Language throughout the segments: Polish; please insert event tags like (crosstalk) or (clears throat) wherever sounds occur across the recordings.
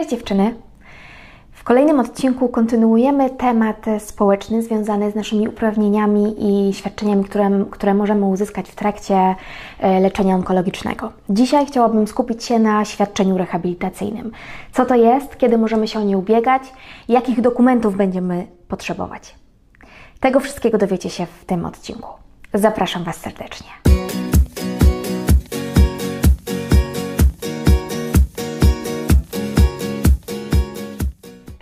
Cześć dziewczyny! W kolejnym odcinku kontynuujemy temat społeczny związany z naszymi uprawnieniami i świadczeniami, które, które możemy uzyskać w trakcie e, leczenia onkologicznego. Dzisiaj chciałabym skupić się na świadczeniu rehabilitacyjnym. Co to jest, kiedy możemy się o nie ubiegać, jakich dokumentów będziemy potrzebować. Tego wszystkiego dowiecie się w tym odcinku. Zapraszam Was serdecznie.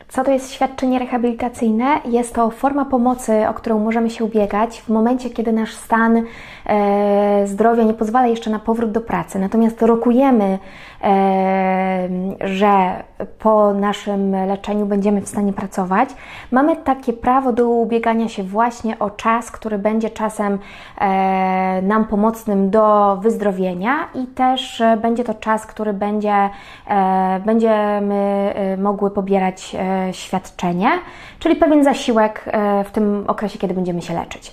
Co to jest świadczenie rehabilitacyjne? Jest to forma pomocy, o którą możemy się ubiegać w momencie, kiedy nasz stan e, zdrowia nie pozwala jeszcze na powrót do pracy. Natomiast rokujemy, e, że po naszym leczeniu będziemy w stanie pracować. Mamy takie prawo do ubiegania się właśnie o czas, który będzie czasem e, nam pomocnym do wyzdrowienia i też e, będzie to czas, który będzie, e, będziemy e, mogły pobierać świadczenie, czyli pewien zasiłek e, w tym okresie, kiedy będziemy się leczyć.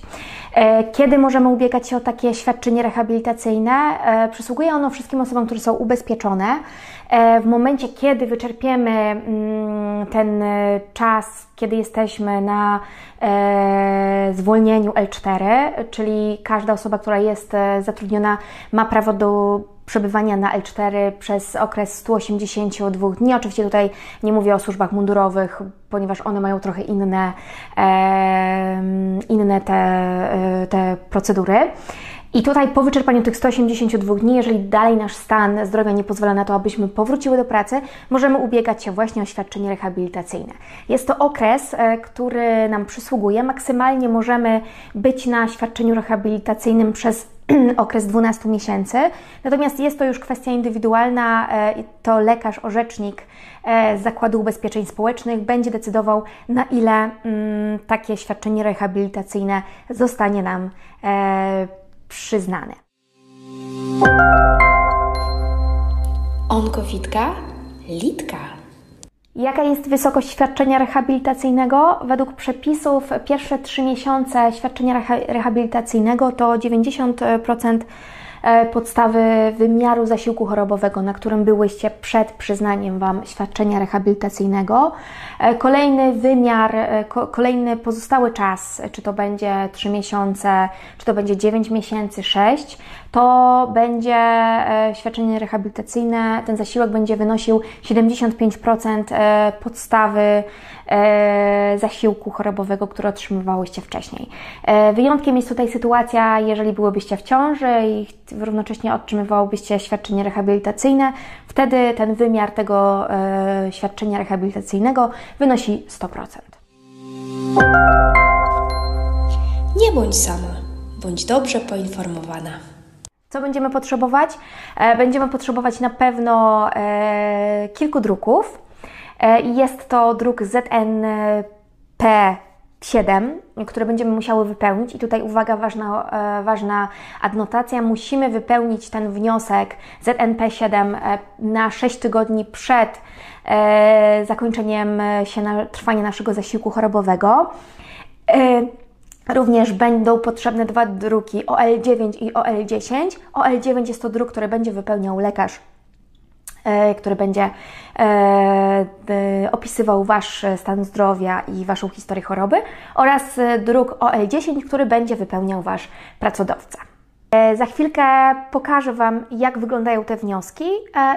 E, kiedy możemy ubiegać się o takie świadczenie rehabilitacyjne? E, przysługuje ono wszystkim osobom, które są ubezpieczone. W momencie, kiedy wyczerpiemy mm, ten czas, kiedy jesteśmy na zwolnieniu L4, czyli każda osoba, która jest zatrudniona, ma prawo do przebywania na L4 przez okres 182 dni. Oczywiście tutaj nie mówię o służbach mundurowych, ponieważ one mają trochę inne, e, inne te, e, te procedury. I tutaj po wyczerpaniu tych 182 dni, jeżeli dalej nasz stan zdrowia nie pozwala na to, abyśmy powróciły do pracy, możemy ubiegać się właśnie o świadczenie rehabilitacyjne. Jest to okres, e, który nam przysługuje. Maksymalnie możemy być na świadczeniu rehabilitacyjnym przez (clears throat) okres 12 miesięcy. Natomiast jest to już kwestia indywidualna, e, to lekarz, orzecznik z Zakładu Ubezpieczeń Społecznych będzie decydował, na ile mm, takie świadczenie rehabilitacyjne zostanie nam e, przyznane. Onkofitka, litka. Jaka jest wysokość świadczenia rehabilitacyjnego? Według przepisów pierwsze trzy miesiące świadczenia rehabilitacyjnego to 90% E, podstawy wymiaru zasiłku chorobowego, na którym byłyście przed przyznaniem Wam świadczenia rehabilitacyjnego. E, kolejny wymiar, e, kolejny pozostały czas, czy to będzie 3 miesiące, czy to będzie 9 miesięcy, 6, to będzie świadczenie rehabilitacyjne, ten zasiłek będzie wynosił 75% podstawy zasiłku chorobowego, który otrzymywałyście wcześniej. Wyjątkiem jest tutaj sytuacja, jeżeli byłybyście w ciąży i równocześnie otrzymywałobyście świadczenie rehabilitacyjne, wtedy ten wymiar tego e, świadczenia rehabilitacyjnego wynosi 100%. Nie bądź sama, bądź dobrze poinformowana. Co będziemy potrzebować? E, będziemy potrzebować na pewno e, kilku druków. E, jest to druk ZNP 7, które będziemy musiały wypełnić. I tutaj uwaga, ważna, ważna adnotacja. Musimy wypełnić ten wniosek ZNP7 e, na 6 tygodni przed zakończeniem się trwania naszego zasiłku chorobowego. Również będą potrzebne dwa druki OL9 i OL10. OL9 jest to druk, który będzie wypełniał lekarz E, który będzie e, opisywał Wasz stan zdrowia i Waszą historię choroby oraz druk OL10, który będzie wypełniał Wasz pracodawca. E, za chwilkę pokażę Wam, jak wyglądają te wnioski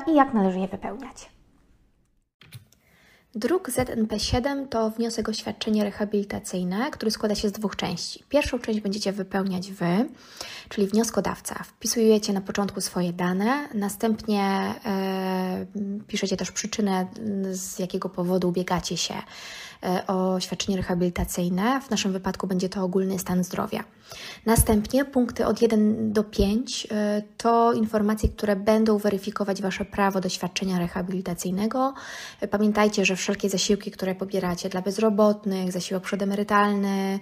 i jak należy je wypełniać. Druk ZNP7 to wniosek o świadczenie rehabilitacyjne, który składa się z dwóch części. Pierwszą część będziecie wypełniać Wy, czyli wnioskodawca. Wpisujecie na początku swoje dane, następnie e, piszecie też przyczynę, z jakiego powodu ubiegacie się E, o świadczenie rehabilitacyjne. W naszym wypadku będzie to ogólny stan zdrowia. Następnie punkty od 1 do 5 e, to informacje, które będą weryfikować Wasze prawo do świadczenia rehabilitacyjnego. Pamiętajcie, że wszelkie zasiłki, które pobieracie dla bezrobotnych, zasiłek przedemerytalny,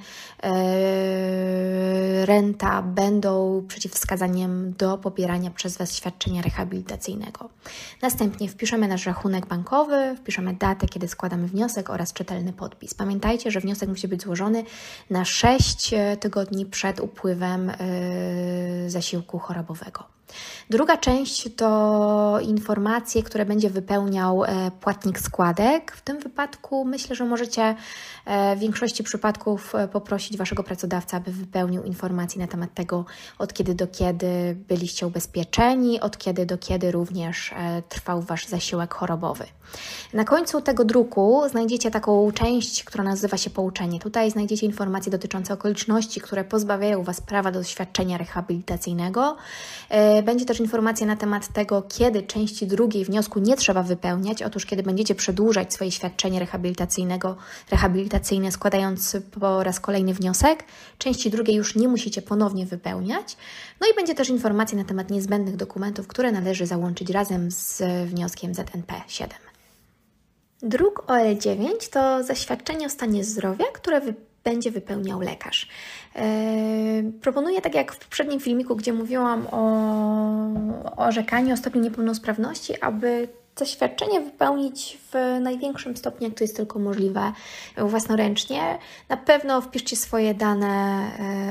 renta będą przeciwwskazaniem do pobierania przez Was świadczenia rehabilitacyjnego. Następnie wpiszemy nasz rachunek bankowy, wpiszemy datę, kiedy składamy wniosek oraz czytelny podpis. Pamiętajcie, że wniosek musi być złożony na 6 e, tygodni przed upływem e, zasiłku chorobowego. Druga część to informacje, które będzie wypełniał e, płatnik składek. W tym wypadku myślę, że możecie e, w większości przypadków e, poprosić Waszego pracodawcę, aby wypełnił informacje na temat tego, od kiedy do kiedy byliście ubezpieczeni, od kiedy do kiedy również trwał Wasz zasiłek chorobowy. Na końcu tego druku znajdziecie taką część, która nazywa się pouczenie. Tutaj znajdziecie informacje dotyczące okoliczności, które pozbawiają Was prawa do świadczenia rehabilitacyjnego. Będzie też informacja na temat tego, kiedy części drugiej wniosku nie trzeba wypełniać. Otóż, kiedy będziecie przedłużać swoje świadczenie rehabilitacyjnego, rehabilitacyjne, składając po raz kolejny wniosek, części drugiej już nie musicie ponownie wypełniać. No i będzie też informacja na temat niezbędnych dokumentów, które należy załączyć razem z wnioskiem ZNP 7. Druk OL9 to zaświadczenie o stanie zdrowia, które będzie wypełniał lekarz. Yy, proponuję, tak jak w poprzednim filmiku, gdzie mówiłam o, orzekaniu o stopniu niepełnosprawności, aby zaświadczenie wypełnić w największym stopniu, jak to jest tylko możliwe, własnoręcznie. Na pewno wpiszcie swoje dane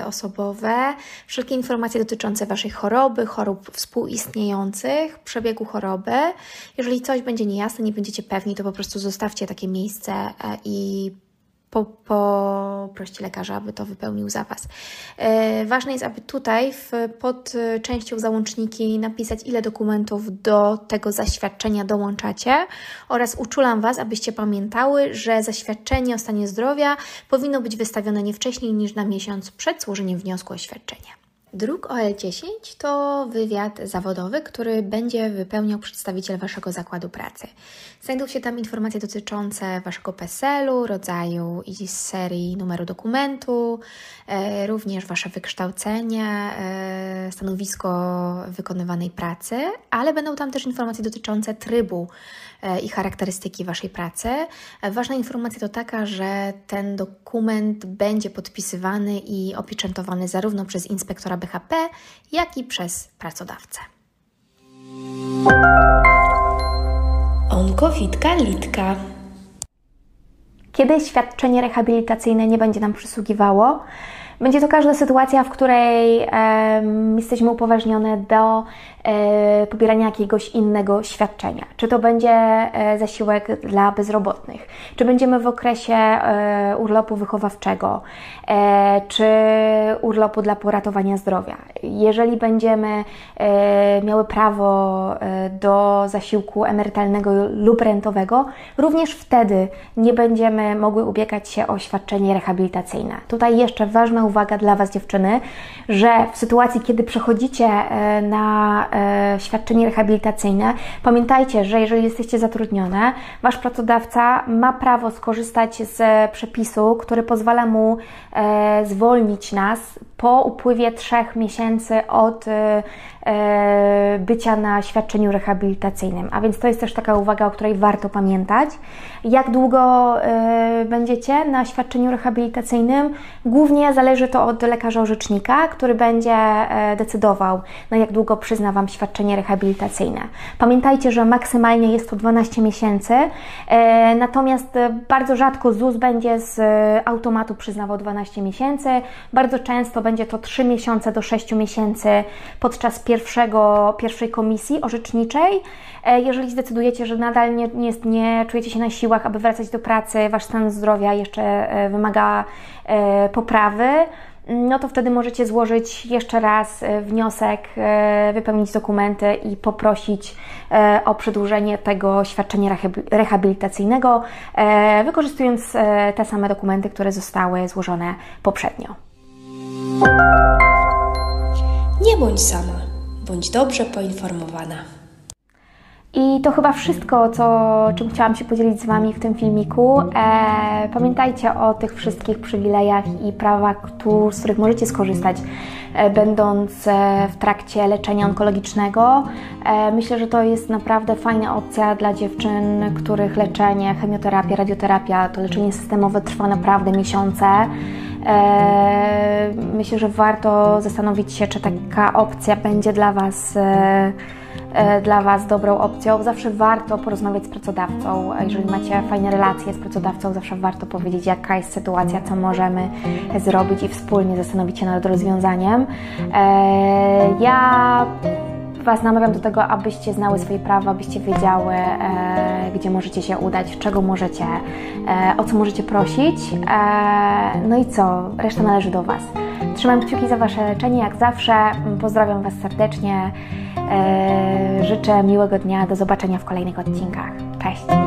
e, osobowe, wszelkie informacje dotyczące Waszej choroby, chorób współistniejących, przebiegu choroby. Jeżeli coś będzie niejasne, nie będziecie pewni, to po prostu zostawcie takie miejsce e, i poproście lekarza, aby to wypełnił za Was. E, ważne jest, aby tutaj w, pod częścią załączniki napisać, ile dokumentów do tego zaświadczenia dołączacie oraz uczulam Was, abyście pamiętały, że zaświadczenie o stanie zdrowia powinno być wystawione nie wcześniej niż na miesiąc przed złożeniem wniosku o świadczenie. Druk OL10 to wywiad zawodowy, który będzie wypełniał przedstawiciel Waszego zakładu pracy. Znajdą się tam informacje dotyczące Waszego PESEL-u, rodzaju i serii numeru dokumentu, e, również Wasze wykształcenie, e, stanowisko wykonywanej pracy, ale będą tam też informacje dotyczące trybu e, i charakterystyki Waszej pracy. Ważna informacja to taka, że ten dokument będzie podpisywany i opieczętowany zarówno przez inspektora BHP, jak i przez pracodawcę. Onkowitka Litka. Kiedy świadczenie rehabilitacyjne nie będzie nam przysługiwało, będzie to każda sytuacja, w której e, jesteśmy upoważnione do e, pobierania jakiegoś innego świadczenia. Czy to będzie e, zasiłek dla bezrobotnych, czy będziemy w okresie e, urlopu wychowawczego, czy urlopu dla poratowania zdrowia. Jeżeli będziemy miały prawo do zasiłku emerytalnego lub rentowego, również wtedy nie będziemy mogły ubiegać się o świadczenie rehabilitacyjne. Tutaj jeszcze ważna uwaga dla Was, dziewczyny, że w sytuacji, kiedy przechodzicie e, na e, świadczenie rehabilitacyjne, pamiętajcie, że jeżeli jesteście zatrudnione, Wasz pracodawca ma prawo skorzystać z przepisu, który pozwala mu e, zwolnić nas po upływie trzech miesięcy od bycia na świadczeniu rehabilitacyjnym. A więc to jest też taka uwaga, o której warto pamiętać. Jak długo będziecie na świadczeniu rehabilitacyjnym? Głównie zależy to od lekarza orzecznika, który będzie e, decydował, na jak długo przyzna Wam świadczenie rehabilitacyjne. Pamiętajcie, że maksymalnie jest to 12 miesięcy, e, natomiast e, bardzo rzadko ZUS będzie z automatu przyznawał 12 miesięcy. Bardzo często będzie to 3 miesiące do 6 miesięcy podczas pierwszego, pierwszej komisji orzeczniczej. Jeżeli zdecydujecie, że nadal nie, nie, nie czujecie się na siłach, aby wracać do pracy, Wasz stan zdrowia jeszcze wymaga poprawy, no to wtedy możecie złożyć jeszcze raz e, wniosek, e, wypełnić dokumenty i poprosić e, o przedłużenie tego świadczenia rehabilitacyjnego, wykorzystując te same dokumenty, które zostały złożone poprzednio. Nie bądź sama, bądź dobrze poinformowana. I to chyba wszystko, co, czym chciałam się podzielić z Wami w tym filmiku. E, pamiętajcie o tych wszystkich przywilejach i prawach, z których możecie skorzystać, e, będąc e, w trakcie leczenia onkologicznego. E, myślę, że to jest naprawdę fajna opcja dla dziewczyn, których leczenie, chemioterapia, radioterapia, to leczenie systemowe trwa naprawdę miesiące. E, myślę, że warto zastanowić się, czy taka opcja będzie dla Was e, E, dla Was dobrą opcją. Zawsze warto porozmawiać z pracodawcą. Jeżeli macie fajne relacje z pracodawcą, zawsze warto powiedzieć, jaka jest sytuacja, co możemy zrobić i wspólnie zastanowić się nad rozwiązaniem. Ja Was namawiam do tego, abyście znały swoje prawa, abyście wiedziały, e, gdzie możecie się udać, czego możecie, e, o co możecie prosić. E, no i co? Reszta należy do Was. Trzymam kciuki za Wasze leczenie, jak zawsze. Pozdrawiam Was serdecznie. E, życzę miłego dnia. Do zobaczenia w kolejnych odcinkach. Cześć!